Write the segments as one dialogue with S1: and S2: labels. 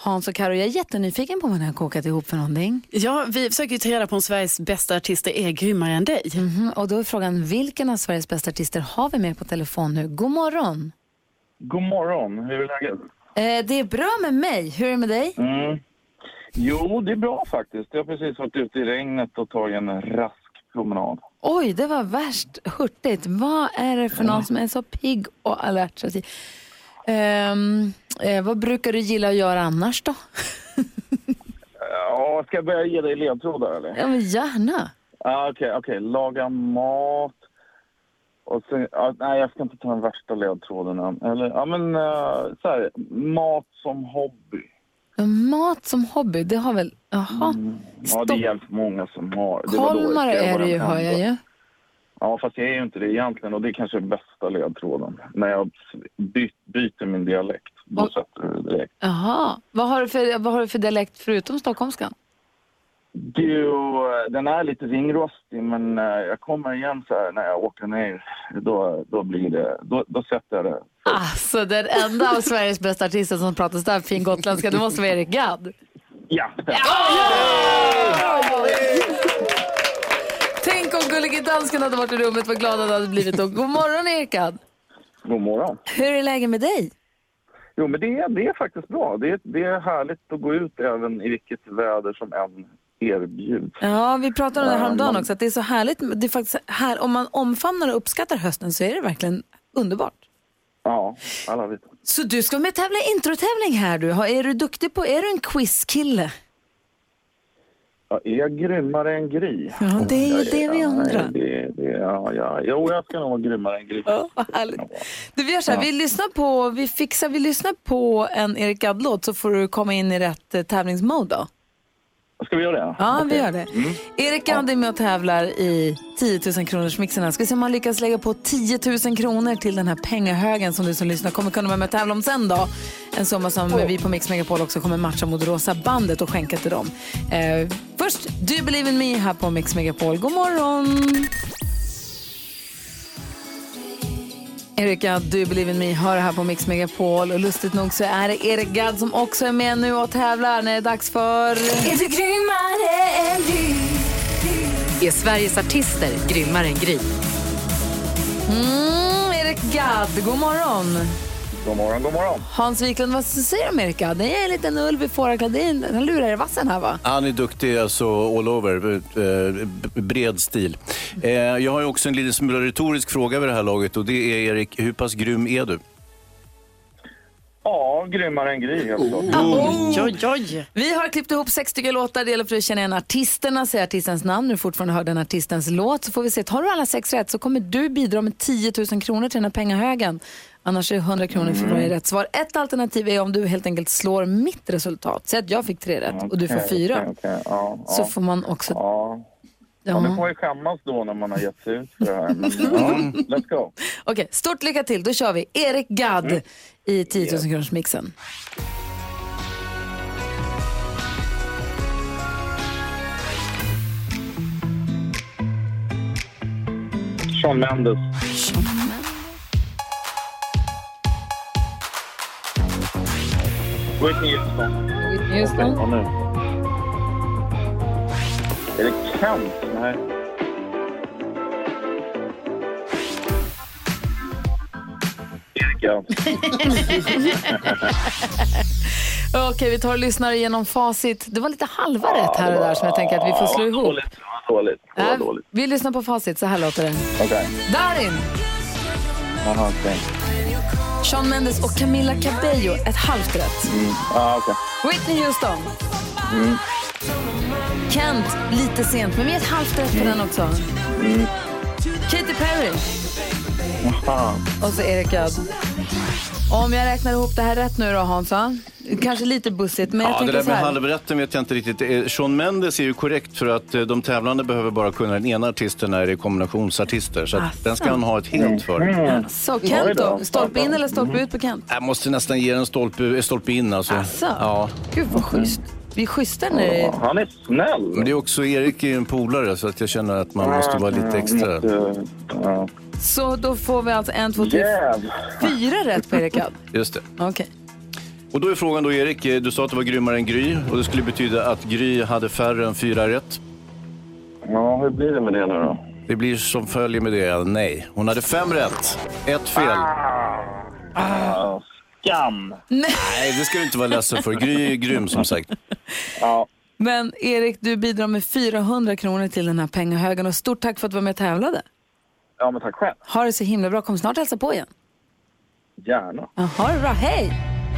S1: Hans och Karo, jag är jättenyfiken på vad ni har kokat ihop för någonting.
S2: Ja, vi försöker ju ta reda på om Sveriges bästa artister är grymmare än dig.
S1: Mhm, Och då är frågan, vilken av Sveriges bästa artister har vi med på telefon nu? God morgon!
S3: God morgon, hur är läget?
S1: Eh, det är bra med mig. Hur är det med dig?
S3: Mm. Jo, det är bra faktiskt. Jag har precis varit ute i regnet och tagit en rask promenad.
S1: Oj, det var värst hurtigt. Vad är det för någon som är så pigg och alert? Ehm, eh, vad brukar du gilla att göra annars då?
S3: Ja, ska jag börja ge dig ledtrådar eller?
S1: Ja, men gärna.
S3: Okej, okej. Laga mat. Och sen, ja, nej, jag ska inte ta den värsta ledtråden än. Eller, ja men uh, så här, mat som hobby.
S1: Mat som hobby, det har väl... Jaha.
S3: Mm. Ja, det är jävligt många som har. Det skrev
S1: är det ju, hör jag ju.
S3: Ja, fast jag är ju inte det egentligen och det är kanske bästa ledtråden. När jag by, byter min dialekt, då
S1: Och-
S3: sätter du direkt.
S1: Jaha. Vad har, du för, vad har du för dialekt förutom stockholmskan?
S3: Du, den är lite ringrostig men eh, jag kommer igen så här när jag åker ner. Då, då blir det, då, då sätter jag det.
S1: Alltså, den enda av Sveriges bästa artister som pratar så här fin gotländska, det måste vara Erik Gadd.
S3: Ja!
S1: Tänk om Gullige Dansken hade varit i rummet, vad glad han hade blivit då. God morgon Erik Gadd.
S3: God morgon.
S1: Hur är läget med dig?
S3: Jo men det, är- det är faktiskt bra. Det, är- det är härligt att gå ut även i vilket väder som än erbjuds.
S1: Ja, vi pratade om det häromdagen
S3: man-
S1: också, att det är så härligt. Det är faktiskt här, om man omfamnar och uppskattar hösten så är det verkligen underbart.
S3: Ja, alla vet.
S1: Så du ska med tävla i introtävling här du. Är du duktig på, är du en quizkille?
S3: Ja, är jag grymmare än Gry?
S1: Ja, det är ju det vi
S3: Ja,
S1: undrar.
S3: Det, det, ja, ja. Jo, jag ska nog vara grymmare än Gry.
S1: Ja. Du, vi gör så här, vi lyssnar på, vi fixar, vi lyssnar på en Erik Gadd-låt så får du komma in i rätt eh, tävlingsmode då.
S3: Ska vi göra det?
S1: Ja, vi gör det. Erik Gadd är med och tävlar i 10 000 kronors mixerna. Ska se om han lyckas lägga på 10 000 kronor till den här pengahögen som du som lyssnar kommer kunna vara med och tävla om sen då. En summa som vi på Mix Megapol också kommer matcha mot Rosa bandet och skänka till dem. Eh, först, Do Believe In Me här på Mix Megapol. God morgon! Erika, Du Believe In Me hör här på Mix Megapol och lustigt nog så är det Erik Gadd som också är med nu och tävlar när det är dags för...
S4: Är Sveriges artister grymmare än Gry?
S1: Mm, Erik Gadd, god morgon.
S3: God morgon, god morgon.
S1: Hans Wiklund, vad säger du om Erik Gadd? Det är en liten ulv i fåraklädd. Det är en- Han lurar i vassen här va?
S5: Han är duktig, alltså all over. Eh, bred stil. Eh, jag har ju också en liten smula retorisk fråga vid det här laget och det är Erik, hur pass grym är du?
S3: Ja, grymmare än Gry helt klart.
S2: Oj, oj, oj.
S1: Vi har klippt ihop sex stycken låtar. Det gäller för dig att känna igen artisterna, säga artistens namn. När du fortfarande hör den artistens låt så får vi se. Tar du alla sex rätt så kommer du bidra med 10 000 kronor till den här pengahögen. Annars är det 100 kronor för varje rätt svar. Ett alternativ är om du helt enkelt slår mitt resultat. Säg att jag fick tre rätt och du får fyra.
S3: okej, okej. Ja,
S1: Så
S3: ja.
S1: får man också...
S3: Ja. Ja, nu får man ju skämmas då när man har gett sig ut för det här. Men ja, let's go.
S1: Okej, stort lycka till. Då kör vi. Erik Gadd i 10 000 kronors mixen.
S3: Shawn Mendes. Whitney Houston.
S1: Whitney Houston.
S3: Och nu. Är det Kent? Nej. Erik Gadd.
S1: Okej, vi tar och lyssnar igenom facit. Det var lite halva rätt här och där som jag tänker att vi får slå
S3: Ja,
S1: ihop.
S3: Dåligt. Det var dåligt. Det var
S1: Äh,
S3: dåligt.
S1: vi lyssnar på facit, så här låter det.
S3: Okej.
S1: Darin,
S3: Jaha, okej.
S1: Shawn Mendes och Camila Cabello, ett halvt rätt.
S3: Mm. Ja, okej.
S1: Whitney Houston, Kent, lite sent, men vi är ett halvt rätt på den också. Katy Perry. Och så Erik Gadd. Om jag räknar ihop det här rätt nu då Hansa, kanske lite bussigt, men jag
S5: Ja, det
S1: tänker
S5: där
S1: så
S5: med
S1: här.
S5: halvrätten vet jag inte riktigt. Eh, Shawn Mendes är ju korrekt för att eh, de tävlande behöver bara kunna den ena artisten när det är kombinationsartister. Så att den ska han ha ett helt för.
S1: Så Kent då, stolpe in eller stolpe ut på Kent?
S5: Jag måste nästan ge den stolpe, stolpe in alltså.
S1: Asså?
S5: Ja.
S1: Gud vad schysst. Vi är schyssta det är...
S3: Han är snäll.
S5: Men det är också, Erik är en polare så att jag känner att man måste vara lite extra.
S3: Eh, ja.
S1: Så då får vi alltså en, två, tre, fyra rätt på Erik Gadd.
S5: Just det.
S1: Okej.
S5: Och då är frågan då Erik, eh, du sa att du var grymmare än Gry och det skulle betyda att Gry hade färre än fyra rätt.
S3: Ja, hur blir det med det nu då?
S5: Det blir som följer med det, nej. Hon hade fem rätt, ett fel.
S3: Ah, skam.
S5: Nej, det ska du inte vara ledsen för. Gry är grym som sagt.
S3: Ja.
S1: Men Erik, du bidrar med 400 kronor till den här pengahögen och stort tack för att du var med och tävlade.
S3: Ja, men tack själv.
S1: Ha det så himla bra. Kom snart hälsa på igen.
S3: Gärna.
S1: Ja, Ha det bra. Hej!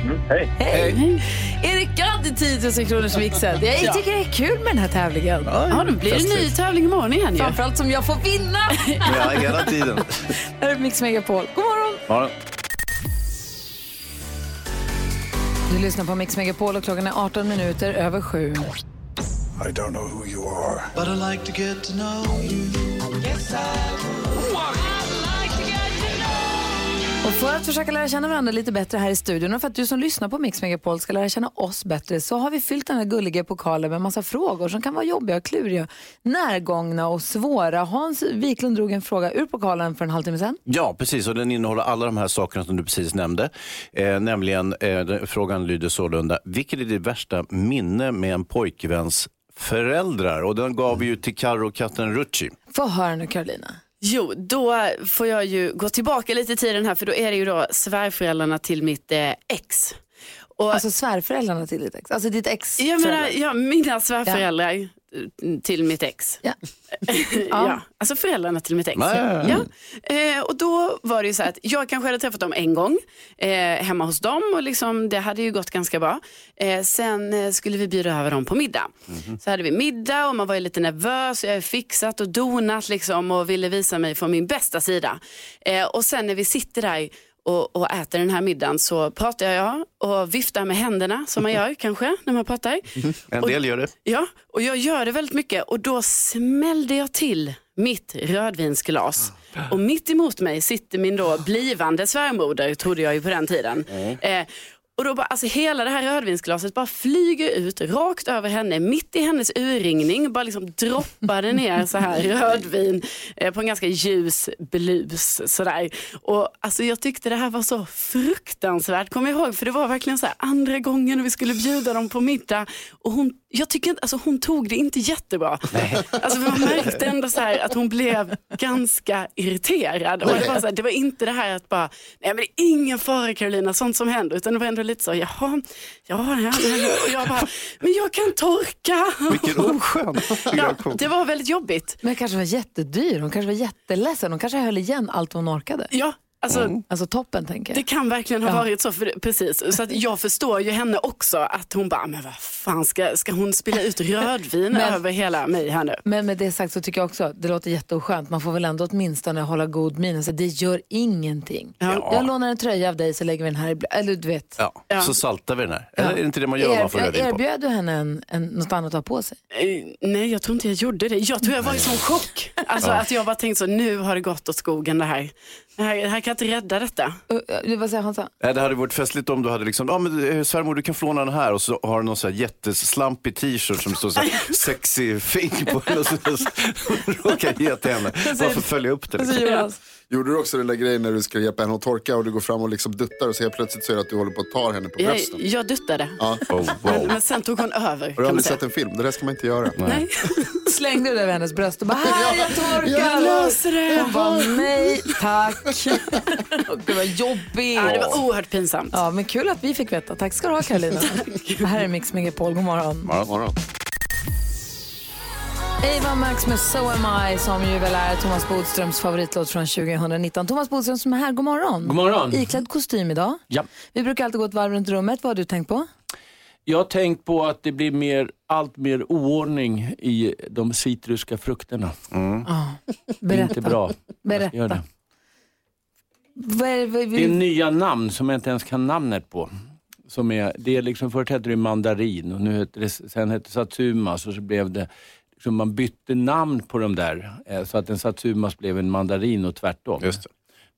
S3: Mm, hej.
S1: Hej! Erik Gadd i 10 000 kronors mixen. Jag tycker det är kul med den här tävlingen.
S2: Ja, då blir det en ny tävling imorgon igen ju.
S1: Framförallt som jag får vinna.
S5: Ja, hela tiden.
S1: Här är Mix Megapol. God morgon!
S5: Ja.
S1: Du lyssnar på Mix Megapol och klockan är 18 minuter över sju.
S6: I don't know who you are.
S7: But I like to get to know you.
S1: Och för att försöka lära känna varandra lite bättre här i studion och för att du som lyssnar på Mix Megapol ska lära känna oss bättre så har vi fyllt den här gulliga pokalen med massa frågor som kan vara jobbiga, kluriga, närgångna och svåra. Hans Wiklund drog en fråga ur pokalen för en halvtimme sedan.
S5: Ja, precis. Och den innehåller alla de här sakerna som du precis nämnde. Eh, nämligen, eh, frågan lyder sålunda, vilket är ditt värsta minne med en pojkväns föräldrar? Och den gav vi ju till Carro katten Rucci.
S1: Få höra nu Carolina.
S2: Jo, då får jag ju gå tillbaka lite i tiden här för då är det ju då svärföräldrarna till mitt eh, ex. Och,
S1: Alltså svärföräldrarna till ditt ex, alltså ditt ex
S2: jag menar, ja, mina svärföräldrar. eh, till mitt ex.
S1: Ja.
S2: ja. alltså föräldrarna till mitt ex.
S5: Ja, ja.
S2: Eh, och då var det ju så att jag kanske hade träffat dem en gång eh, hemma hos dem och liksom, det hade ju gått ganska bra. Eh, sen eh, skulle vi bjuda över dem på middag. Så hade vi middag och man var ju lite nervös. Jag hade fixat och donat liksom och ville visa mig från min bästa sida. Eh, och sen när vi sitter där och, och äter den här middagen så pratar jag och viftar med händerna som man gör kanske när man pratar.
S5: En del gör det.
S2: Ja, och jag gör det väldigt mycket och då smällde jag till mitt rödvinsglas. Och mitt emot mig sitter min då blivande svärmoder, trodde jag ju på den tiden. Eh, och då bara, alltså hela det här rödvinsglaset bara flyger ut rakt över henne, mitt i hennes urringning, bara liksom droppade ner så här rödvin eh, på en ganska ljus blus. Sådär. Och alltså jag tyckte det här var så fruktansvärt, kommer jag ihåg, för det var verkligen så här andra gången vi skulle bjuda dem på middag. Och hon, jag tycker inte, alltså hon tog det inte jättebra. Alltså man märkte ändå så här att hon blev ganska irriterad. Och det, var så här, det var inte det här att bara, nej men det är ingen fara Carolina, sånt som händer. Utan det var ändå lite så, jaha, ja, ja, ja. och jag bara, men jag kan torka.
S5: Vilken oskön
S2: Ja, det var väldigt jobbigt.
S1: Men kanske var jättedyr, hon kanske var jätteledsen, hon kanske höll igen allt hon orkade.
S2: Ja, alltså
S1: Alltså toppen tänker
S2: Det
S1: jag.
S2: kan verkligen ha
S1: Ja.
S2: varit så, för, precis. Så att jag förstår ju henne också att hon bara, men vad fan ska, ska hon spilla ut rödvin
S1: Men-
S2: över hela mig här nu?
S1: Men med det sagt så tycker jag också, det låter jätteoskönt, man får väl ändå åtminstone hålla god min. Så det gör ingenting.
S2: Ja.
S1: Jag lånar en tröja av dig så lägger vi den här i, eller du vet.
S5: Ja,
S2: Ja.
S5: så saltar vi den här. Eller är det inte det man gör om
S1: Er-
S5: man får rödvin på?
S1: erbjöd du henne en, en, något annat att ha på sig?
S2: Eh, Nej, jag tror inte jag gjorde det. Jag tror jag var i sån chock. Alltså att jag bara tänkte så, nu har det gått åt skogen det här. Det här, det här kan jag inte rädda detta.
S1: Uh, uh, vad säger Hansa?
S5: Nej, det hade varit festligt om du hade liksom, ja men eh, svärmor du kan få låna den här och så har du någon så här jätteslampig t-shirt som står så här sexy fing på den och så råkar ge till henne. Bara för att följa upp det. Liksom.
S8: Gjorde du också den där grejen när du ska hjälpa henne att torka och du går fram och liksom duttar och så helt plötsligt ser du att du håller på att ta henne på
S2: Jag,
S8: brösten?
S2: jag duttade.
S8: Ja.
S5: Oh,
S2: Men,
S5: wow.
S2: men sen tog hon över.
S8: Har du aldrig sett en film? Det där ska man inte göra.
S2: Nej.
S1: Slängde du det över hennes bröst och bara, här jag torkar.
S2: Jag löser det.
S1: Hon bara, nej tack. Och det var jobbigt.
S2: Ja, det var oerhört pinsamt.
S1: Ja, men kul att vi fick veta. Tack ska du ha Karolina. Det här är Mix Megapol, god morgon.
S5: Ja, morgon.
S1: Ava Max med So Am I som ju väl är Thomas Bodströms favoritlåt från 2019. Thomas Bodström som är här, god morgon.
S9: God morgon.
S1: Iklädd kostym idag.
S9: Ja.
S1: Vi brukar alltid gå ett varv runt rummet. Vad har du tänkt på?
S9: Jag har tänkt på att det blir mer allt mer oordning i de citruska frukterna.
S1: Ja.
S9: Det är inte bra.
S1: Berätta.
S9: det. Det är nya namn som jag inte ens kan namnet på. Som är, det är liksom, först hette det mandarin och nu heter det, sen hette det satsumas och så blev det liksom man bytte namn på de där eh, så att en satsumas blev en mandarin och tvärtom.
S5: Just det.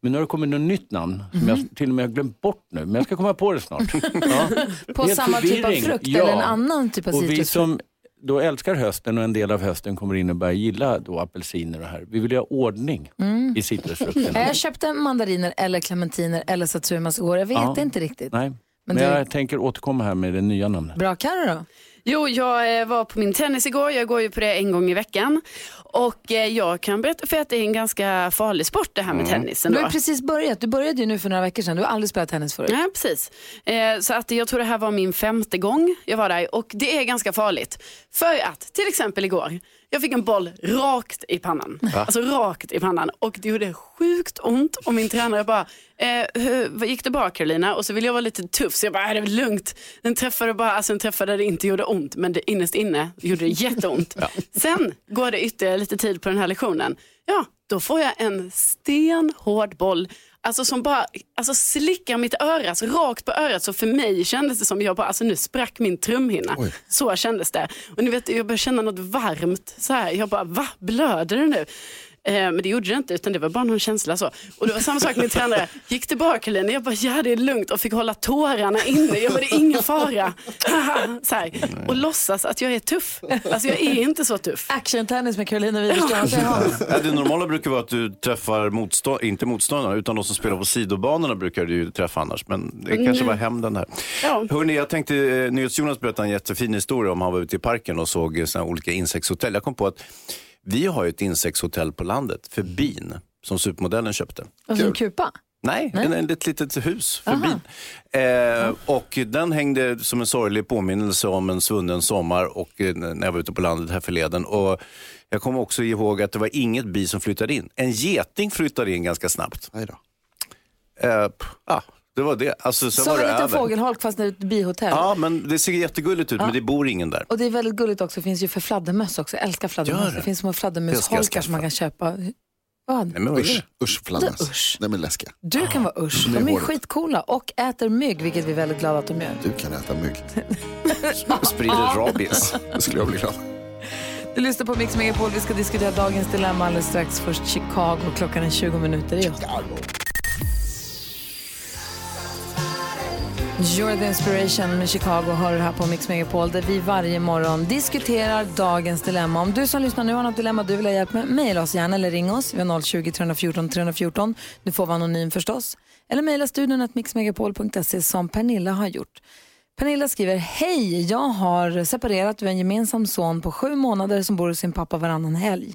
S9: Men nu har det kommit något nytt namn som
S1: Mhm.
S9: jag till och med har glömt bort nu, men jag ska komma på det snart. Ja.
S1: på
S9: Helt
S1: samma typ av
S9: förvirring.
S1: frukt
S9: Ja.
S1: eller en annan typ av
S9: Och vi
S1: citrusfrukt?
S9: som då älskar hösten och en del av hösten kommer in och börjar gilla då apelsiner och här. Vi vill ha ordning
S1: Mm.
S9: i citrusfrukterna.
S1: Jag köpte mandariner eller clementiner eller satsumas igår. Jag vet
S9: Ja.
S1: inte riktigt.
S9: Nej,
S1: Men
S9: men,
S1: du-
S9: jag tänker återkomma här med det nya namnet.
S1: Bra, Carro då?
S2: Jo, jag eh, var på min tennis igår. Jag går ju på det en gång i veckan. Och eh, jag kan berätta för att det är en ganska farlig sport det här med tennis.
S1: Du
S2: ändå.
S1: har ju precis börjat. Du började ju nu för några veckor sedan. Du har aldrig spelat tennis förut.
S2: Ja, precis. Eh, så att jag tror det här var min femte gång jag var där och det är ganska farligt. För att, till exempel igår, jag fick en boll rakt i pannan. Alltså rakt i pannan och det gjorde sjukt ont och min tränare bara, eh, hur, gick det bra Carolina? Och så ville jag vara lite tuff så jag bara, "Äh, det är lugnt. Den träffade bara, alltså den träffade där det inte gjorde ont men det innerst inne gjorde det jätteont. Sen går det ytterligare lite tid på den här lektionen. Ja, då får jag en stenhård boll Alltså som bara alltså slickar mitt öra, så rakt på örat. Så för mig kändes det som jag bara, alltså nu sprack min trumhinna. Så kändes det. Och ni vet, jag började känna något varmt. Så här. Jag bara, va? Blöder det nu? Eh, men det gjorde det inte, utan det var bara någon känsla så. Och det var samma sak med min tränare. Gick det bra Carolina? Jag bara, ja det är lugnt. Och fick hålla tårarna inne. Jag bara, det är ingen fara. så här. Och låtsas att jag är tuff. Alltså jag är inte så tuff.
S1: Action-tennis med Carolina Widerström.
S5: Ja, Det normala brukar vara att du träffar motstånd, inte motståndarna utan de som spelar på sidobanorna brukar du ju träffa annars. Men det kanske var hämnden här.
S2: Ja.
S5: Hörrni, jag tänkte, eh, NyhetsJonas berättade en jättefin historia om han var ute i parken och såg eh, såna olika insektshotell. Jag kom på att vi har ju ett insektshotell på landet för bin som supermodellen köpte.
S1: Alltså en kupa?
S5: Nej,
S1: Nej.
S5: En, en, ett litet hus för
S1: Aha.
S5: bin. Eh, och den hängde som en sorglig påminnelse om en svunnen sommar och eh, när jag var ute på landet här förleden. Och jag kommer också ihåg att det var inget bi som flyttade in. En geting flyttade in ganska snabbt.
S8: Nej då.
S5: Eh, ah, det var det. Alltså, sen
S1: Som
S5: var
S1: en
S5: det
S1: liten
S5: över.
S1: fågelholk fast det är ett bihotell.
S5: Ja, men det ser jättegulligt ut,
S1: Ja.
S5: men det bor ingen där.
S1: Och det är väldigt gulligt också. Det finns ju för fladdermöss också. Jag älskar fladdermöss.
S5: det?
S1: Det finns små
S5: Det
S1: fladdermusholkar som man kan köpa. Vad?
S5: Nej, men är
S8: Usch,
S5: det?
S8: usch fladdermöss. Nej men läskiga.
S1: Du kan vara usch.
S8: det är
S1: De är skitcoola och äter mygg, vilket vi är väldigt glada att de gör.
S8: Du kan äta mygg.
S5: Sprider rabies.
S8: Då skulle jag bli glad.
S1: Du lyssnar på Mix Megapol. Vi ska diskutera dagens dilemma alldeles strax. Först Chicago. Klockan är 20 minuter i åtta. You're the inspiration med Chicago hör du här på Mix Megapol där vi varje morgon diskuterar dagens dilemma. Om du som lyssnar nu har något dilemma du vill ha hjälp med, mejla oss gärna eller ring oss. Vi har 020 314 314. Du får vara anonym förstås. Eller mejla studion att mixmegapol.se som Pernilla har gjort. Pernilla skriver, hej, jag har separerat, vi har en gemensam son på sju månader som bor hos sin pappa varannan helg.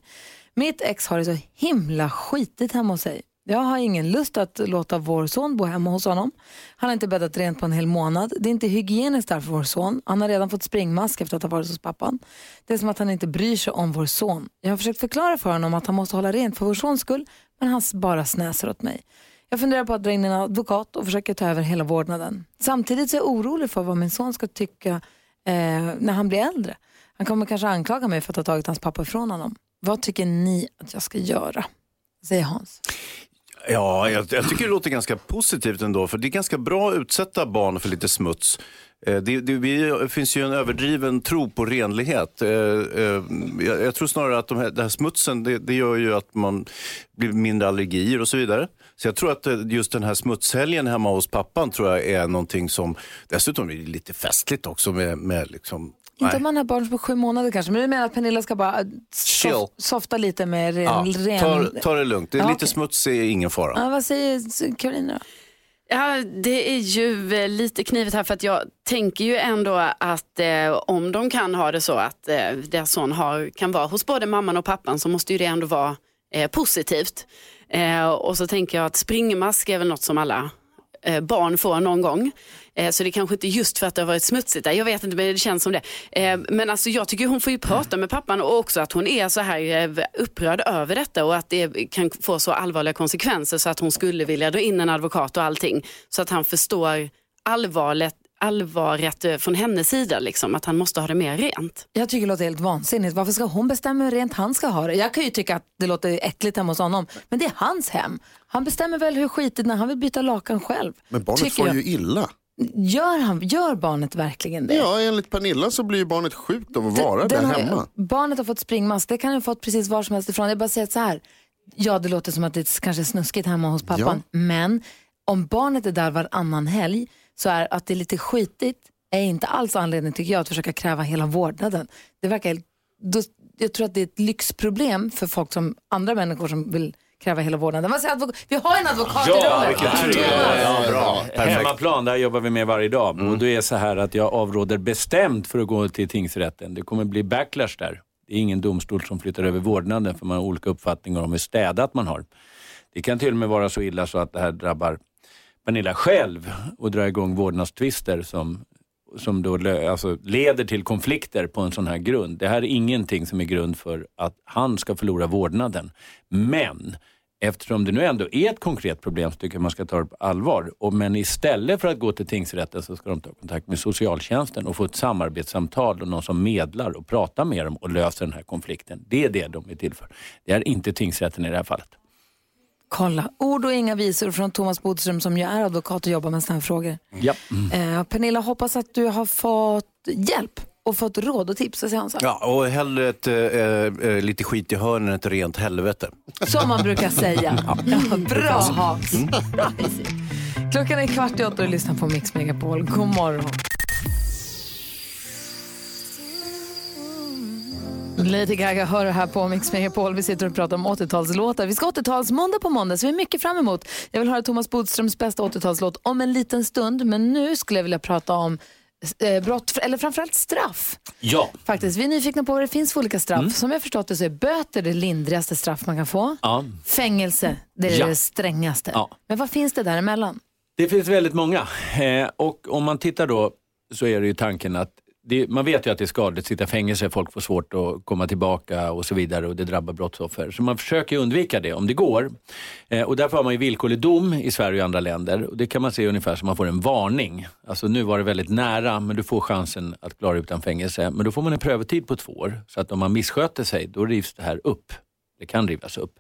S1: Mitt ex har det så himla skitigt hemma hos sig. Jag har ingen lust att låta vår son bo hemma hos honom. Han har inte bäddat rent på en hel månad. Det är inte hygieniskt där för vår son. Han har redan fått springmask efter att ha varit hos pappan. Det är som att han inte bryr sig om vår son. Jag har försökt förklara för honom att han måste hålla rent för vår sons skull, men han bara snäser åt mig. Jag funderar på att dra in en advokat och försöka ta över hela vårdnaden. Samtidigt så är jag orolig för vad min son ska tycka eh, när han blir äldre. Han kommer kanske anklaga mig för att ha tagit hans pappa ifrån honom. Vad tycker ni att jag ska göra? Säger Hans.
S5: Ja, jag, jag tycker det låter ganska positivt ändå, för det är ganska bra att utsätta barn för lite smuts. Eh, det, Det, det, finns ju en överdriven tro på renlighet. Eh, eh, jag, jag tror snarare att de här, den här smutsen, det, det gör ju att man blir mindre allergier och så vidare. Så jag tror att just den här smutshelgen hemma hos pappan tror jag är någonting som, dessutom är det lite festligt också med, med liksom,
S1: inte
S5: nej.
S1: om man har barn på sju månader kanske, men du menar att Pernilla ska bara sof- softa lite med ren...
S5: Ja,
S1: ren...
S5: ta, ta det lugnt, det är
S1: Ja,
S5: lite
S1: okej.
S5: smuts är ingen fara.
S1: Ja, vad säger Carolina då?
S2: Ja, det är ju eh, lite knivigt här för att jag tänker ju ändå att eh, om de kan ha det så att eh, deras son har, kan vara hos både mamman och pappan så måste ju det ändå vara eh, positivt. Eh, och så tänker jag att springmask är väl något som alla Eh, barn får någon gång. Eh, så det är kanske inte just för att det har varit smutsigt där, jag vet inte men det känns som det. Eh, men alltså jag tycker hon får ju prata med pappan och också att hon är så här upprörd över detta och att det kan få så allvarliga konsekvenser så att hon skulle vilja dra in en advokat och allting. Så att han förstår allvaret, allvaret eh, från hennes sida, liksom, att han måste ha det mer rent.
S1: Jag tycker det låter helt vansinnigt. Varför ska hon bestämma hur rent han ska ha det? Jag kan ju tycka att det låter äckligt hemma hos honom, men det är hans hem. Han bestämmer väl hur skitigt när han vill byta lakan själv.
S8: Men barnet
S1: Tycker
S8: får
S1: jag.
S8: ju illa.
S1: Gör, han, gör barnet verkligen det?
S8: Ja, enligt Pernilla så blir ju barnet sjukt av att vara där
S1: Den har-
S8: hemma.
S1: Barnet har fått springmask, det kan ha fått precis var som helst ifrån. Jag bara säger så här, ja det låter som att det kanske är snuskigt hemma hos pappan, men om barnet är där varannan helg så är att det är lite skitigt är inte alls anledning tycker jag att försöka kräva hela vårdnaden. Det verkar, då, jag tror att det är ett lyxproblem för folk som andra människor som vill kräva hela vårdnaden. Vad säger Vi har en advokat i rummet.
S5: Ja, bra. Perfekt.
S9: Hemmaplan, där jobbar vi med varje dag. Och det är så här att jag avråder bestämt för att gå till tingsrätten. Det kommer bli backlash där. Det är ingen domstol som flyttar över vårdnaden för man har olika uppfattningar om hur städat man har. Det kan till och med vara så illa så att det här drabbar Pernilla själv och dra igång vårdnadstvister som, som då lö- alltså leder till konflikter på en sån här grund. Det här är ingenting som är grund för att han ska förlora vårdnaden. Men eftersom det nu ändå är ett konkret problem så tycker jag man ska ta det på allvar. Och, men istället för att gå till tingsrätten så ska de ta kontakt med socialtjänsten och få ett samarbetssamtal och någon som medlar och pratar med dem och löser den här konflikten. Det är det de är till för. Det är inte tingsrätten i det här fallet.
S1: Kolla, ord och inga visor från Thomas Bodström som ju är advokat och jobbar med sådana här frågor.
S9: Ja.
S1: Eh, Pernilla, hoppas att du har fått hjälp och fått råd och tips, säger han så.
S5: Ja, och hellre ett, eh, eh, lite skit i hörnen än ett rent helvete.
S1: Som man brukar säga. Ja, bra Hans. Nice. Klockan är kvart i åtta och du lyssnar på Mix Megapol. God morgon. Lady Gaga hör det här på Mix Megapol. Vi sitter och pratar om 80-talslåtar. Vi ska 80-talsmåndag på måndag, så vi är mycket fram emot. Jag vill höra Thomas Bodströms bästa 80-talslåt om en liten stund, men nu skulle jag vilja prata om eh, brott, eller framförallt straff.
S9: Ja.
S1: Faktiskt, vi är nyfikna på vad det finns för olika straff. Som jag förstått det så är böter det lindrigaste straff man kan få.
S9: ja.
S1: Fängelse, det är
S9: Ja.
S1: det strängaste.
S9: Ja.
S1: Men vad finns det däremellan?
S9: Det finns väldigt många. Eh, och om man tittar då så är det ju tanken att det, man vet ju att det är skadligt att sitta i fängelse, folk får svårt att komma tillbaka och så vidare och det drabbar brottsoffer. Så man försöker undvika det om det går. Eh, och därför har man ju villkorlig dom i Sverige och andra länder. Och det kan man se ungefär som man får en varning. Alltså nu var det väldigt nära men du får chansen att klara utan fängelse. Men då får man en prövotid på två år. Så att om man missköter sig då rivs det här upp. Det kan rivas upp.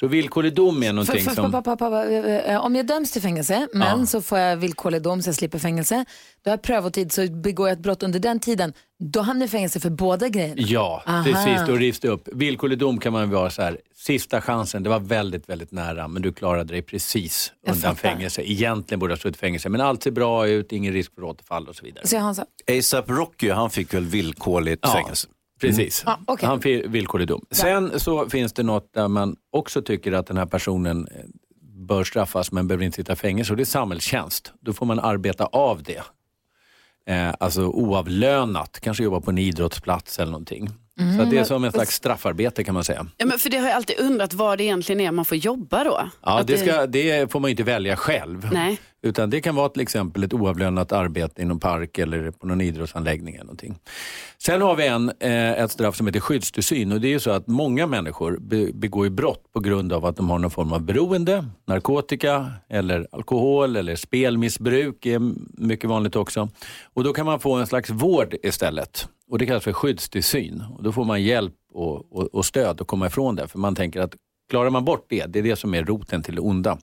S9: Så villkorlig dom är
S1: För,
S9: någonting
S1: för,
S9: som...
S1: pa, pa, pa, pa, eh, eh, om jag döms till fängelse, men
S9: Ja.
S1: så får jag villkorlig dom så jag slipper fängelse. Då har jag prövotid, så begår jag ett brott under den tiden, då hamnar jag i fängelse för båda grejerna.
S9: Ja,
S1: Aha.
S9: precis. Då rivs det upp. Villkorlig dom kan man vara så här, sista chansen, det var väldigt, väldigt nära, men du klarade dig precis
S1: Jag
S9: undan
S1: fattar.
S9: fängelse. Egentligen borde du ha suttit i fängelse, men allt ser bra ut, ingen risk för återfall och så vidare.
S1: Så jag har så,
S5: ASAP Rocky, han fick väl villkorligt
S9: Ja.
S5: fängelse.
S9: Precis.
S1: Ja, okej.
S9: Han fick villkorlig dom. Sen så finns det något där man också tycker att den här personen eh, bör straffas men behöver inte sitta i fängelse och det är samhällstjänst. Då får man arbeta av det. Eh, alltså oavlönat, kanske jobba på en idrottsplats eller någonting. Så att det är som en slags straffarbete kan man säga.
S2: Ja, men för det har jag alltid undrat vad det egentligen är man får jobba då.
S9: Ja, det, ska, det får man inte välja själv.
S2: Nej.
S9: Utan det kan vara till exempel ett oavlönat arbete inom park eller på någon idrottsanläggning. Eller någonting. Sen har vi en, eh, ett straff som heter skyddstillsyn. Och det är ju så att många människor be, begår ju brott på grund av att de har någon form av beroende. Narkotika, eller alkohol eller spelmissbruk är mycket vanligt också. Och då kan man få en slags vård istället. Och det kallas för skyddstillsyn. Och då får man hjälp och, och, och stöd att komma ifrån det. För man tänker att klarar man bort det, det är det som är roten till det onda.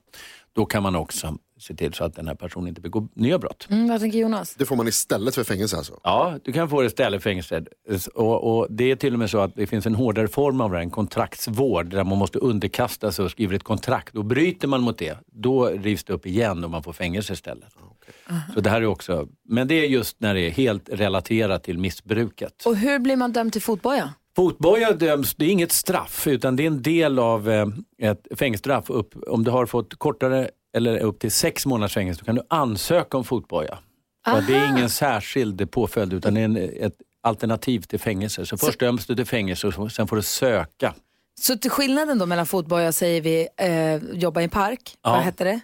S9: Då kan man också se till så att den här personen inte begår nya brott.
S1: mm, vad tänker Jonas?
S8: Det får man istället för fängelse alltså?
S9: Ja, du kan få det istället för fängelse. Och, och det är till och med så att det finns en hårdare form av det, en kontraktsvård där man måste underkasta sig och skriver ett kontrakt. Och bryter man mot det, då rivs det upp igen och man får fängelse istället. Så det här är också, men det är just när det är helt relaterat till missbruket.
S1: Och hur blir man dömd till fotboja?
S9: Fotboja döms, det är inget straff utan det är en del av eh, ett fängelsestraff. Upp, om du har fått kortare eller upp till sex månaders fängelse, då kan du ansöka om fotboja. Det är ingen särskild påföljd utan det är en, ett alternativ till fängelse. Så först döms du till fängelse och sen får du söka.
S1: Så till skillnaden då mellan fotboja säger vi eh, jobba i en park,
S9: Ja.
S1: vad hette det?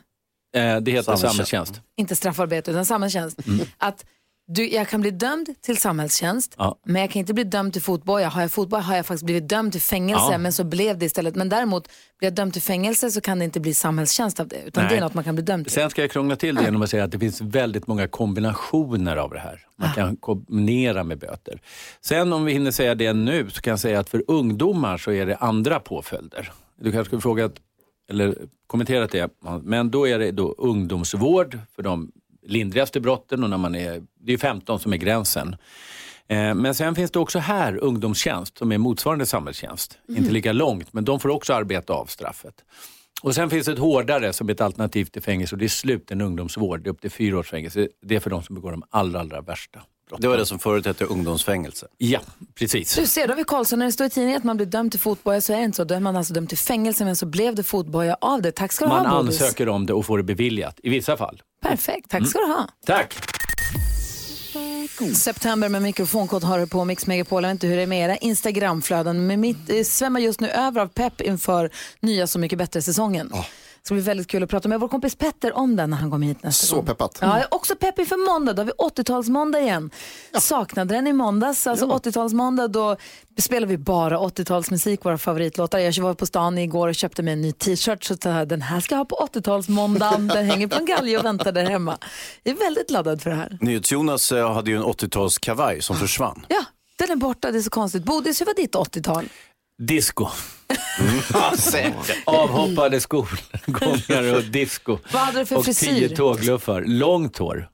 S9: Eh, det heter
S5: Samhällstjänst.
S9: samhällstjänst.
S1: Inte straffarbete utan samhällstjänst. Att du, jag kan bli dömd till samhällstjänst,
S9: Ja.
S1: men jag kan inte bli dömd till fotboja. Har jag fotboja har jag faktiskt blivit dömd till fängelse,
S9: Ja.
S1: men så blev det istället. Men däremot, blir jag dömd till fängelse så kan det inte bli samhällstjänst av det, utan
S9: Nej.
S1: det är något man kan bli dömd till.
S9: Sen ska jag krångla till det genom att säga att det finns väldigt många kombinationer av det här. Man kan kombinera med böter. Sen om vi hinner säga det nu så kan jag säga att för ungdomar så är det andra påföljder. Du kanske skulle frågat eller kommenterat det, men då är det då ungdomsvård för de lindrigaste brotten och när man är, det är 15 som är gränsen. Eh, Men sen finns det också här ungdomstjänst som är motsvarande samhällstjänst. Inte lika långt, men de får också arbeta av straffet. Och sen finns det ett hårdare som ett alternativ till fängelse och det är sluten ungdomsvård. Det är upp till fyra års fängelse. Det är för de som begår de allra, allra värsta brotten.
S5: Det var det som förut hette ungdomsfängelse.
S9: Ja, precis.
S1: Du ser, då vi Karlsson, när det står i tidningen att man blir dömd till fotboja så är det inte så. Då är man alltså dömd till fängelse, men så blev det fotboja av det. Tack ska du
S9: Man
S1: ha, Bodis.
S9: ansöker om det och får det beviljat i vissa fall.
S1: Perfekt, tack ska du ha.
S9: Tack!
S1: September med mikrofonkod har du på Mix Megapol. Jag vet inte hur det är med era Instagramflöden, men mitt eh, svämmar just nu över av pepp inför nya Så mycket bättre-säsongen. Det ska bli väldigt kul att prata med vår kompis Petter om den när han kommer hit nästa
S8: Så
S1: gång.
S8: peppat.
S1: Ja, jag är också pepp inför måndag. Då har vi 80-talsmåndag igen. Saknade den i måndags. Alltså 80-talsmåndag, då spelar vi bara 80-talsmusik, våra favoritlåtar. Jag var på stan igår och köpte mig en ny t-shirt. Så den här ska jag ha på 80-talsmåndagen. Den hänger på en galge och väntar där hemma. Jag är väldigt laddad för det här.
S5: NyhetsJonas eh, hade ju en 80-talskavaj som försvann.
S1: Ja, den är borta. Det är så konstigt. Bodis, hur var ditt 80-tal?
S9: Disco.
S5: Ja.
S9: Avhoppade skolgångare och disco.
S1: Vad hade du för
S9: och
S1: frisyr?
S9: tio tågluffar. Långt hår.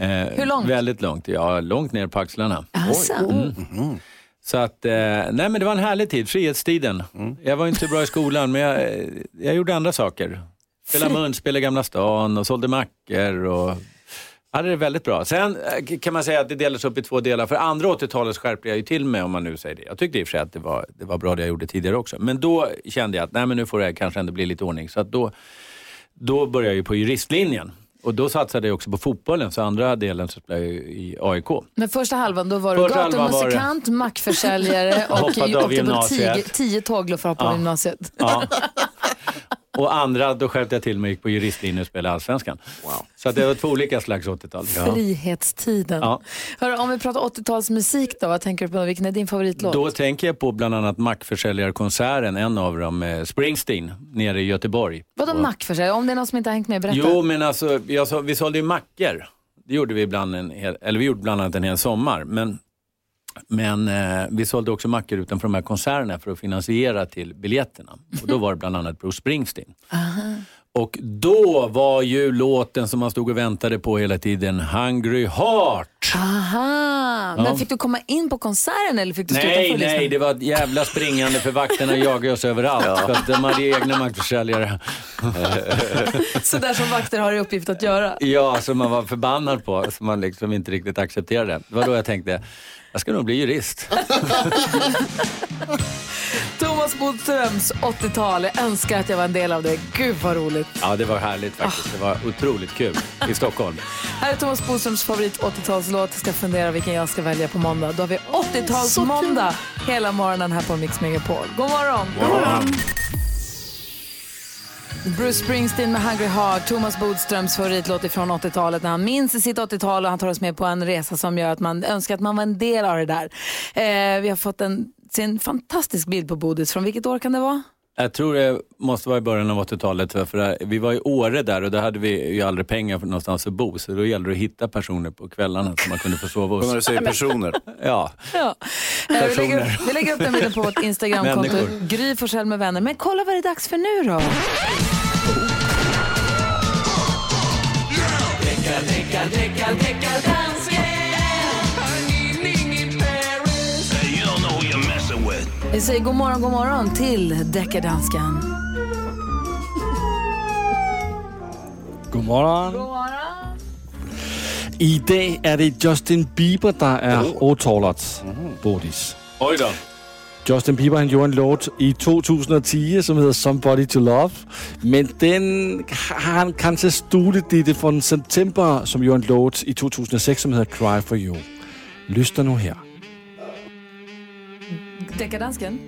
S9: Eh,
S1: Hur långt?
S9: Väldigt långt. Ja, långt ner på axlarna.
S1: Alltså.
S9: Mm. Så att, eh, nej men det var en härlig tid, frihetstiden. Jag var inte bra i skolan men jag, eh, jag gjorde andra saker. Spelade munspel i Gamla stan och sålde mackor och hade det väldigt bra. Sen eh, kan man säga att det delades upp i två delar. För andra 80-talet skärpte jag ju till mig om man nu säger det. Jag tyckte i och för sig att det var, det var bra det jag gjorde tidigare också. Men då kände jag att nej, men nu får det kanske ändå bli lite ordning. Så att då, då började jag ju på juristlinjen. Och då satsade jag också på fotbollen, så andra delen så spelade jag i AIK.
S1: Men första halvan, då var du
S9: var det-
S1: gatumusikant, mackförsäljare och åkte på tio, tio tågluffar på
S9: Ja.
S1: gymnasiet.
S9: Ja. Och andra, då skärpte jag till mig och gick på juristlinjen och spelade Allsvenskan. Så att det var två olika slags 80-tal.
S1: Frihetstiden.
S9: Ja.
S1: Hörru, om vi pratar 80-talsmusik då, vad tänker du på? Vilken är din favoritlåt?
S9: Då tänker jag på bland annat mackförsäljarkonserten, en av dem, eh, Springsteen, nere i Göteborg.
S1: Vadå mackförsäljare? Om det är någon som inte har hängt med, berätta.
S9: Jo, men alltså, jag, så- vi sålde ju mackor. Det gjorde vi ibland en hel, eller vi gjorde bland annat en hel sommar. Men, men eh, vi sålde också mackor utanför de här konserterna för att finansiera till biljetterna. Och då var det bland annat Bruce Springsteen. Och då var ju låten som man stod och väntade på hela tiden Hungry Heart.
S1: Aha, men
S9: Ja.
S1: fick du komma in på konserten eller fick du stå
S9: Nej, nej, det var ett jävla springande för vakterna jagade oss överallt. För att de hade egna mackförsäljare.
S1: Så där som vakter har i uppgift att göra.
S9: Ja, som man var förbannad på, som man liksom inte riktigt accepterade. Det var då jag tänkte, jag ska nog bli jurist.
S1: Thomas Bodströms 80-tal, jag önskar att jag var en del av det. Gud vad roligt.
S9: Ja, det var härligt faktiskt. Det var otroligt kul i Stockholm.
S1: Här är Thomas Bodströms favorit 80-talslåt. Jag ska fundera vilken jag ska välja på måndag. Då har vi 80-talsmåndag hela morgonen här på Mix Megapol. God morgon! God morgon. Bruce Springsteen med Hungry Heart, Thomas Bodströms favoritlåt från 80-talet när han minns sitt 80-tal och han tar oss med på en resa som gör att man önskar att man var en del av det där. Eh, vi har fått en, en fantastisk bild på Bodis. Från vilket år kan det vara?
S9: Jag tror det måste vara i början av 80-talet. För vi var i Åre där och där hade vi ju aldrig pengar för någonstans att bo. Så då gällde det att hitta personer på kvällarna som man kunde få sova hos.
S5: När du säger personer.
S9: Ja.
S1: Ja. Eh, Vi, lägger,
S9: Personer.
S1: vi lägger upp den bilden på vårt Instagramkonto. Gry Forssell med vänner. Men kolla vad det är dags för nu då. Vi säger god morgon, god morgon till deckardansken.
S10: God morgon. I dag är det Justin Bieber, der er årtalet, Bodis.
S9: Oj då.
S10: Justin Bieber han gjorde en låt i 2010 som hedder Somebody to Love. Men den har han kanske stulit lite från September som gjorde en låt i 2006 som hedder Cry for You. Lyssna nu här.
S1: Deckardansken?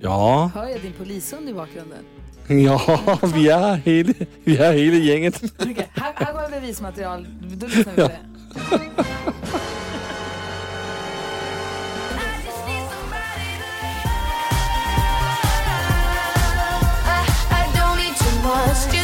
S10: Ja.
S1: Hör jag din polishund i bakgrunden?
S10: Ja, vi är hela, vi är hela gänget.
S1: Okay, här, kommer bevismaterial. Då lyssnar vi på det. I, I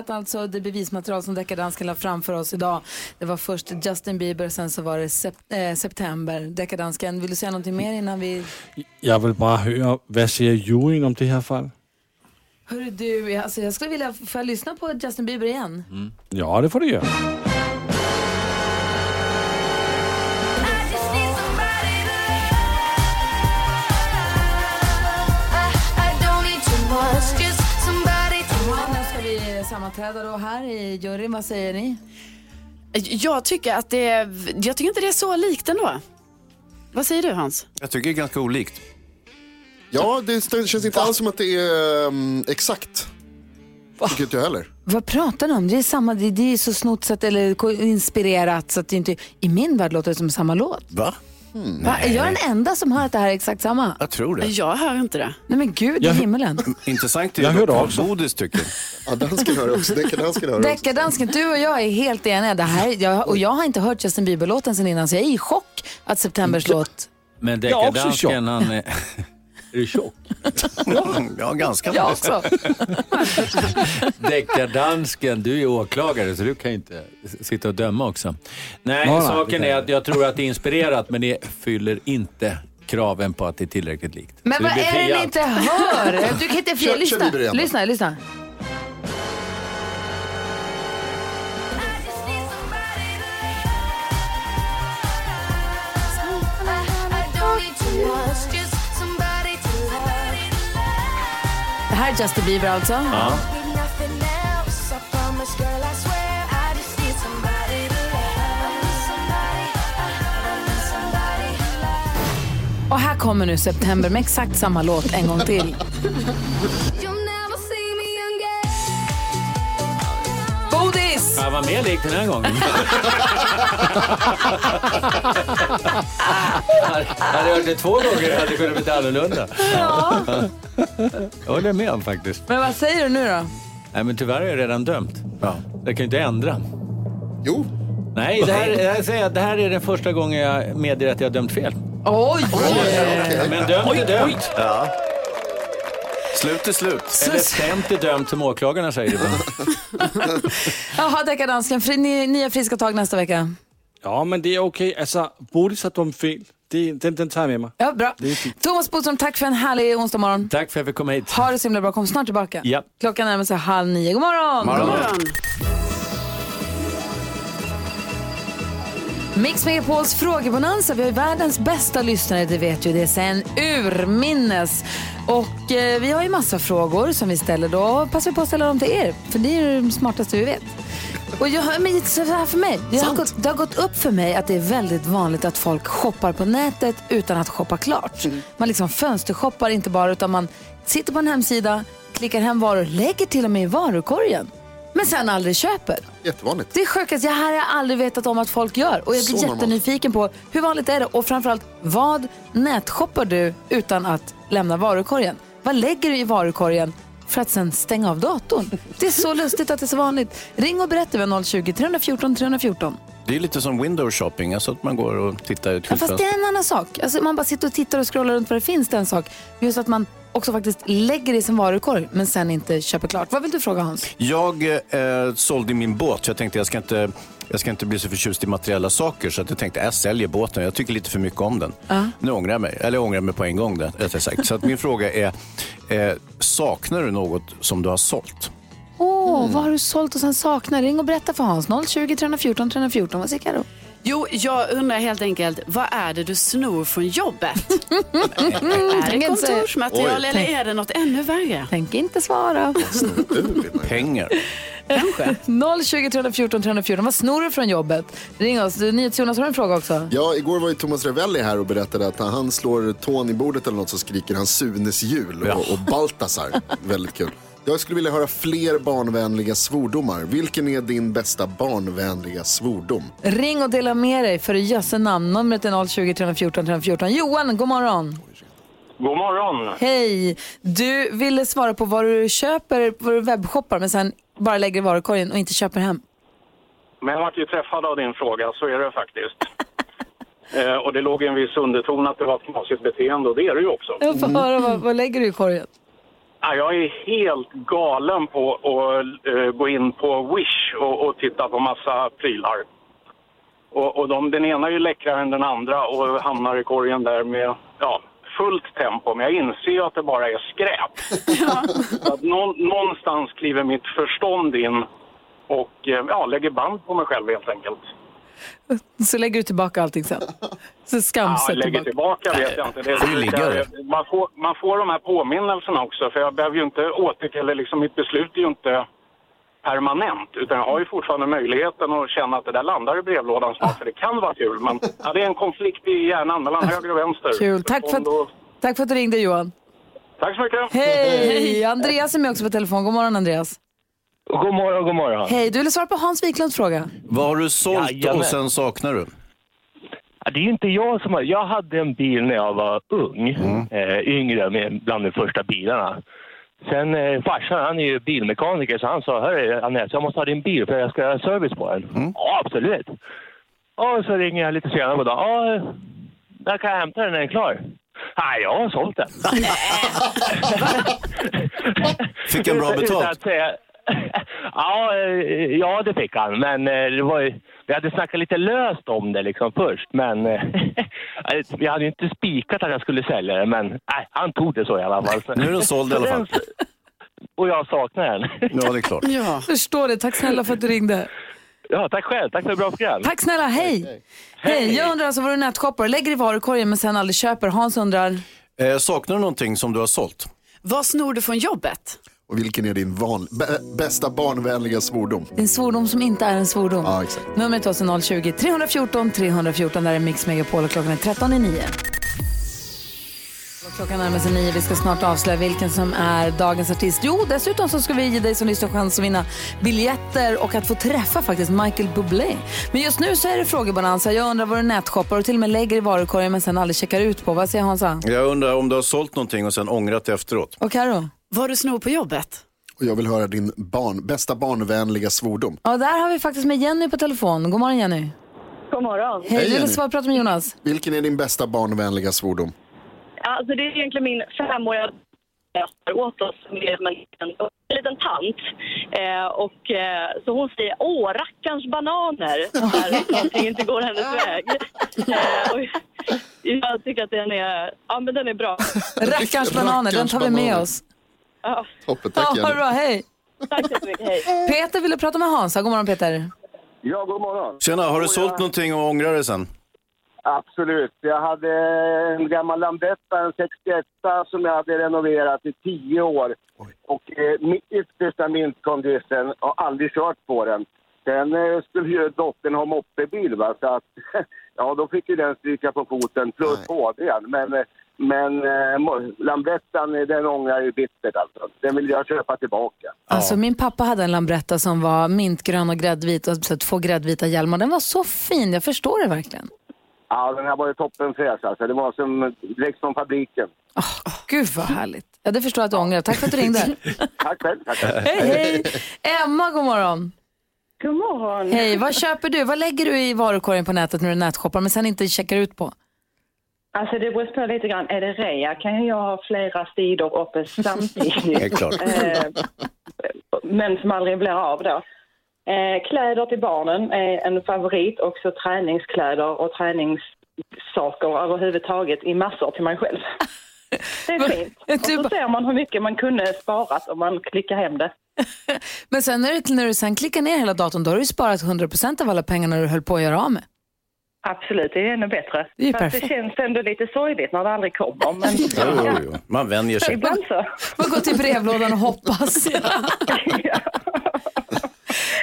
S1: lät alltså det bevismaterial som Deckardansken la framför oss idag. Det var först Justin Bieber, sen så var det sep- eh, September. Deckardansken, vill du säga någonting mer innan vi...
S10: Jag vill bara höra, vad säger juryn om det här fallet?
S1: Hörru du, alltså jag skulle vilja, får jag lyssna på Justin Bieber igen?
S10: Ja, det får du göra.
S1: Sammanträda då här i juryn, vad säger ni?
S2: Jag tycker att det är, jag tycker inte det är så likt ändå. Vad säger du Hans?
S5: Jag tycker det är ganska olikt.
S8: Ja, det, det känns inte alls som att det är um, exakt. Tycker inte jag heller.
S1: Vad pratar ni om? Det är, samma, det, det är så snotsat eller inspirerat så att det inte... I min värld låter det som samma låt.
S5: Va?
S1: Va? Är jag den enda som hör att det här är exakt samma?
S5: Jag tror det.
S2: Jag hör inte det.
S1: Nej men gud i himmelen.
S5: Intressant är
S10: Jag
S5: ju vad
S10: också.
S5: Bodis tycker.
S8: Ja, dansken hör också. Deckardansken hör också.
S1: Deckardansken, du och jag är helt eniga. Det här, jag, och jag har inte hört Justin Bieber-låten sen innan så jag är i chock att Septembers låt...
S9: Men deckardansken, han är... Är du tjock?
S5: Ja, ganska.
S1: Jag också.
S9: Deckardansken, du är åklagare så du kan ju inte sitta och döma också. Nej,
S10: nej,
S9: saken är att jag tror att det är inspirerat men det fyller inte kraven på att det är tillräckligt likt.
S1: Men
S9: Så
S1: vad är det ni inte hör? Du kan inte Lyssna, lyssna, lyssna. Här är Justin Bieber alltså.
S9: Ja.
S1: Och här kommer nu September med exakt samma låt en gång till.
S9: var mer lik den här gången. hade jag hört det två gånger hade det kunnat bli annorlunda.
S1: Ja.
S9: Jag håller med om faktiskt.
S1: Men vad säger du nu då?
S9: Nej, men tyvärr är jag redan dömt. Ja. Jag kan ju inte ändra.
S8: Jo.
S9: Nej, det här, jag säger, att det här är den första gången jag medger att jag har dömt fel.
S1: Oj!
S9: Men dömt är dömt.
S5: Ja. Slut är slut.
S9: Eller stämt är dömt som åklagarna säger ibland.
S1: Jaha, Deckardansken, nya friska tag nästa vecka.
S10: Ja, men det är okej. Alltså, Bodis har dömt fel. Det, den, den tar jag med mig.
S1: Ja, bra. Thomas Bodström, tack för en härlig onsdag morgon.
S9: Tack för att jag fick komma hit.
S1: Ha det så himla bra, kom snart tillbaka.
S9: Ja.
S1: Klockan närmar sig halv nio. God morgon!
S9: Morgon.
S1: God morgon. Mix Megapols frågebonanza. Vi har ju världens bästa lyssnare, det vet ju det sen urminnes. Och eh, vi har ju massa frågor som vi ställer då. Passar vi på att ställa dem till er, för det är det smartaste vi vet. Och jag, men så här för mig, det har, gått, det har gått upp för mig att det är väldigt vanligt att folk shoppar på nätet utan att shoppa klart. Man liksom fönstershoppar inte bara utan man sitter på en hemsida, klickar hem varor, lägger till och med i varukorgen. Men sen aldrig köper.
S8: Jättevanligt.
S1: Det är sjukt, jag här har jag aldrig vetat om att folk gör. Och jag
S8: Så
S1: blir
S8: normalt.
S1: jättenyfiken på hur vanligt är det? Och framförallt, vad nätshoppar du utan att lämna varukorgen? Vad lägger du i varukorgen för att sen stänga av datorn? Det är så lustigt att det är så vanligt. Ring och berätta vid 020 314 314.
S5: Det är lite som window shopping, alltså att man går och tittar ut
S1: Ja, fast det är en annan sak. Alltså, man bara sitter och tittar och scrollar runt vad det finns, det är en sak. Men just att man också faktiskt lägger i sin varukorg men sen inte köper klart. Vad vill du fråga Hans?
S5: Jag eh, sålde min båt, så jag tänkte jag ska inte jag ska inte bli så förtjust i materiella saker så att jag tänkte jag säljer båten. Jag tycker lite för mycket om den. Nu ångrar jag mig, eller jag ångrar mig på en gång där, rättare sagt. Så att min fråga är, eh, saknar du något som du har sålt?
S1: Åh,
S2: Mm.
S1: vad har du sålt och sen saknar? Ring och berätta för Hans. 020 314 314. Vad säger Karo?
S2: Jo, jag undrar helt enkelt, vad är det du snor från jobbet? är det kontorsmaterial eller är det något ännu värre?
S1: Tänk inte svara.
S5: Pengar.
S1: Kanske. 020 314 314. Vad snor du från jobbet? Ring oss. NyhetsJonas har en fråga också.
S8: Ja, igår var ju Thomas Ravelli här och berättade att när han slår tån i bordet eller något så skriker han Sunes jul
S5: Ja.
S8: och, och Baltasar. Väldigt kul. Jag skulle vilja höra fler barnvänliga svordomar. Vilken är din bästa barnvänliga svordom?
S1: Ring och dela med dig för jösse namn. Numret är 020 314 314. Johan, god morgon.
S11: God morgon.
S1: Hej. Du ville svara på vad du köper, vad du webbshoppar men sen bara lägger i varukorgen och inte köper hem.
S11: Men jag vart ju träffad av din fråga, så är det faktiskt. eh, och det låg en viss underton att det var ett knasigt beteende och det är det ju också.
S1: Jag får höra, vad, vad lägger du i korgen?
S11: Ja, jag är helt galen på att eh, gå in på Wish och, och titta på massa prylar. Och, och de, den ena är ju läckrare än den andra och hamnar i korgen där med ja, fullt tempo. Men jag inser ju att det bara är skräp. Så att nå, någonstans kliver mitt förstånd in och eh, ja, lägger band på mig själv helt enkelt.
S1: Så lägger du tillbaka allting sen. Så
S11: Ja,
S1: skamset
S11: lägger
S1: tillbaka.
S11: tillbaka vet jag inte. Det
S5: där.
S11: man, får, man får de här påminnelserna också. För jag behöver ju inte åter... Eller liksom mitt beslut är ju inte permanent. Utan jag har ju fortfarande möjligheten att känna att det där landar i brevlådan snart. För det kan vara kul. Men ja, det är en konflikt i hjärnan mellan höger och vänster.
S1: Kul. Tack för, att, tack för att du ringde Johan.
S11: Tack så mycket.
S1: Hej! Andreas är med också på telefon. God morgon Andreas.
S12: God morgon, god morgon.
S1: Hej, du ville svara på Hans Wiklunds fråga.
S5: Vad har du sålt
S12: Jajamän.
S5: och sen saknar du?
S12: Ja, Det är inte jag som har... Jag hade en bil när jag var ung, eh, yngre, med bland de första bilarna. Sen eh, farsan, han är ju bilmekaniker, så han sa Hörru Anette, jag måste ha din bil för jag ska göra service på den. Ja, absolut. Och så ringer jag lite senare på dagen. Ja, när kan jag hämta den när den är klar? Nej, jag har sålt den.
S5: Fick en bra
S12: Utan
S5: betalt?
S12: att säga- ja, eh, ja, det fick han. Men eh, det var ju, vi hade snackat lite löst om det liksom först. Men eh, vi hade ju inte spikat att jag skulle sälja det. Men nej, han tog det så i alla fall.
S5: Nu är den såld i alla
S12: så
S5: fall.
S12: Och jag saknar den.
S5: Ja, det är klart.
S1: Ja. Förstår det. Tack snälla för att du ringde.
S12: Ja, tack själv. Tack för ett bra program.
S1: Tack snälla, hej! Hej, jag undrar alltså vad du nätshoppar, lägger i varukorgen men sen aldrig köper. Hans undrar,
S5: Eh, saknar du någonting som du har sålt?
S2: Vad snor du från jobbet?
S8: Och vilken är din van... bä- bästa barnvänliga svordom?
S1: din svordom som inte är en svordom.
S8: Ja, exakt.
S1: Numret till oss är 020-314 314, där är Mix Megapol och klockan är 13 i 9. Klockan närmar sig nio. Vi ska snart avslöja vilken som är dagens artist. Jo, dessutom så ska vi ge dig som lyssnar chans att vinna biljetter och att få träffa faktiskt Michael Bublé. Men just nu så är det frågebalansa. Jag undrar vad du nätshoppar och till och med lägger i varukorgen men sen aldrig checkar ut på. Vad säger Hansa?
S5: Jag undrar om du har sålt någonting och sen ångrat det efteråt.
S1: Och Karo?
S2: Vad du snor på jobbet?
S8: Och jag vill höra din barn, bästa barnvänliga svordom.
S1: Ja, där har vi faktiskt med Jenny på telefon. God morgon Jenny.
S13: God morgon.
S1: Hej, du
S8: Jenny.
S1: vill svara prata med Jonas.
S8: Vilken är din bästa barnvänliga svordom?
S13: Alltså det är egentligen min femåriga dotter åt oss med en liten tant. Eh, och, eh, så hon säger åh, rackarns bananer när någonting inte går hennes väg. Eh, och jag tycker att den är, ja, men den är bra.
S1: Rackarns bananer, den tar vi med oss.
S13: Ja.
S8: Toppen,
S1: Ja,
S8: tack
S1: det
S8: Jenny.
S1: bra, hej.
S13: Tack så mycket, hej.
S1: Peter ville prata med Hansa. God morgon Peter.
S14: Ja, god morgon.
S5: Tjena, har du
S14: Och
S5: sålt
S14: jag-
S5: någonting och ångrar det sen?
S14: Absolut. Jag hade en gammal Lambretta, en 61 som jag hade renoverat i tio år. Och eh, mitt yttersta mintkondition har aldrig kört på den. Sen eh, skulle ju dottern ha moppebil va, så att ja, då fick ju den stryka på foten plus HDn. Men, eh, men eh, Lambrettan, eh, den ångrar ju bittert alltså. Den vill jag köpa tillbaka.
S1: Alltså min pappa hade en Lambretta som var mintgrön och gräddvit och så två gräddvita hjälmar. Den var så fin, jag förstår det verkligen.
S14: Ja, den här var ju toppenfräsch alltså. Det var som direkt från fabriken.
S1: Gud vad härligt. Ja, det förstår jag att du ångrar. Tack för att du ringde.
S14: Tack själv. Tack.
S1: hej, hej! Emma, god morgon.
S13: God morgon.
S1: Hej, vad köper du? Vad lägger du i varukorgen på nätet när du nätshoppar men sen inte checkar ut på?
S13: Alltså det beror på lite grann. Är det rea kan jag ha flera sidor uppe samtidigt. Eh, men som aldrig blir av då. Eh, kläder till barnen är en favorit. Också träningskläder och träningssaker överhuvudtaget i massor till mig själv. Det är fint. Och så ser man hur mycket man kunde sparat om man klickar hem det.
S1: Men sen när du, när du sen klickar ner hela datorn, då har du sparat 100% av alla pengarna du höll på att göra av med.
S13: Absolut, det är ännu bättre.
S1: Det är
S13: det känns ändå lite sorgligt när det aldrig kommer. Men
S5: Jo, jo. Man vänjer sig.
S13: ibland så.
S1: Man går till brevlådan och hoppas.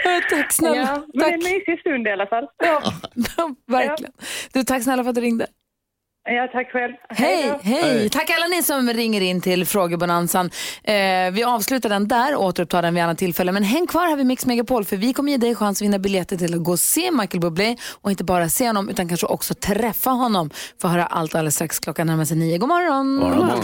S1: Ja, tack snälla.
S13: Ja, men
S1: tack.
S13: en mysig stund i alla fall.
S1: Ja, verkligen. Du, tack snälla för att du ringde.
S13: Ja, tack själv.
S1: Hej,
S13: då.
S1: hej! Tack alla ni som ringer in till frågebonanzan. Eh, vi avslutar den där och återupptar den vid annat tillfälle. Men häng kvar här vid Mix Megapol för vi kommer ge dig chans att vinna biljetter till att gå och se Michael Bublé och inte bara se honom utan kanske också träffa honom. Få höra allt alldeles strax. Klockan närmar sig nio. God morgon!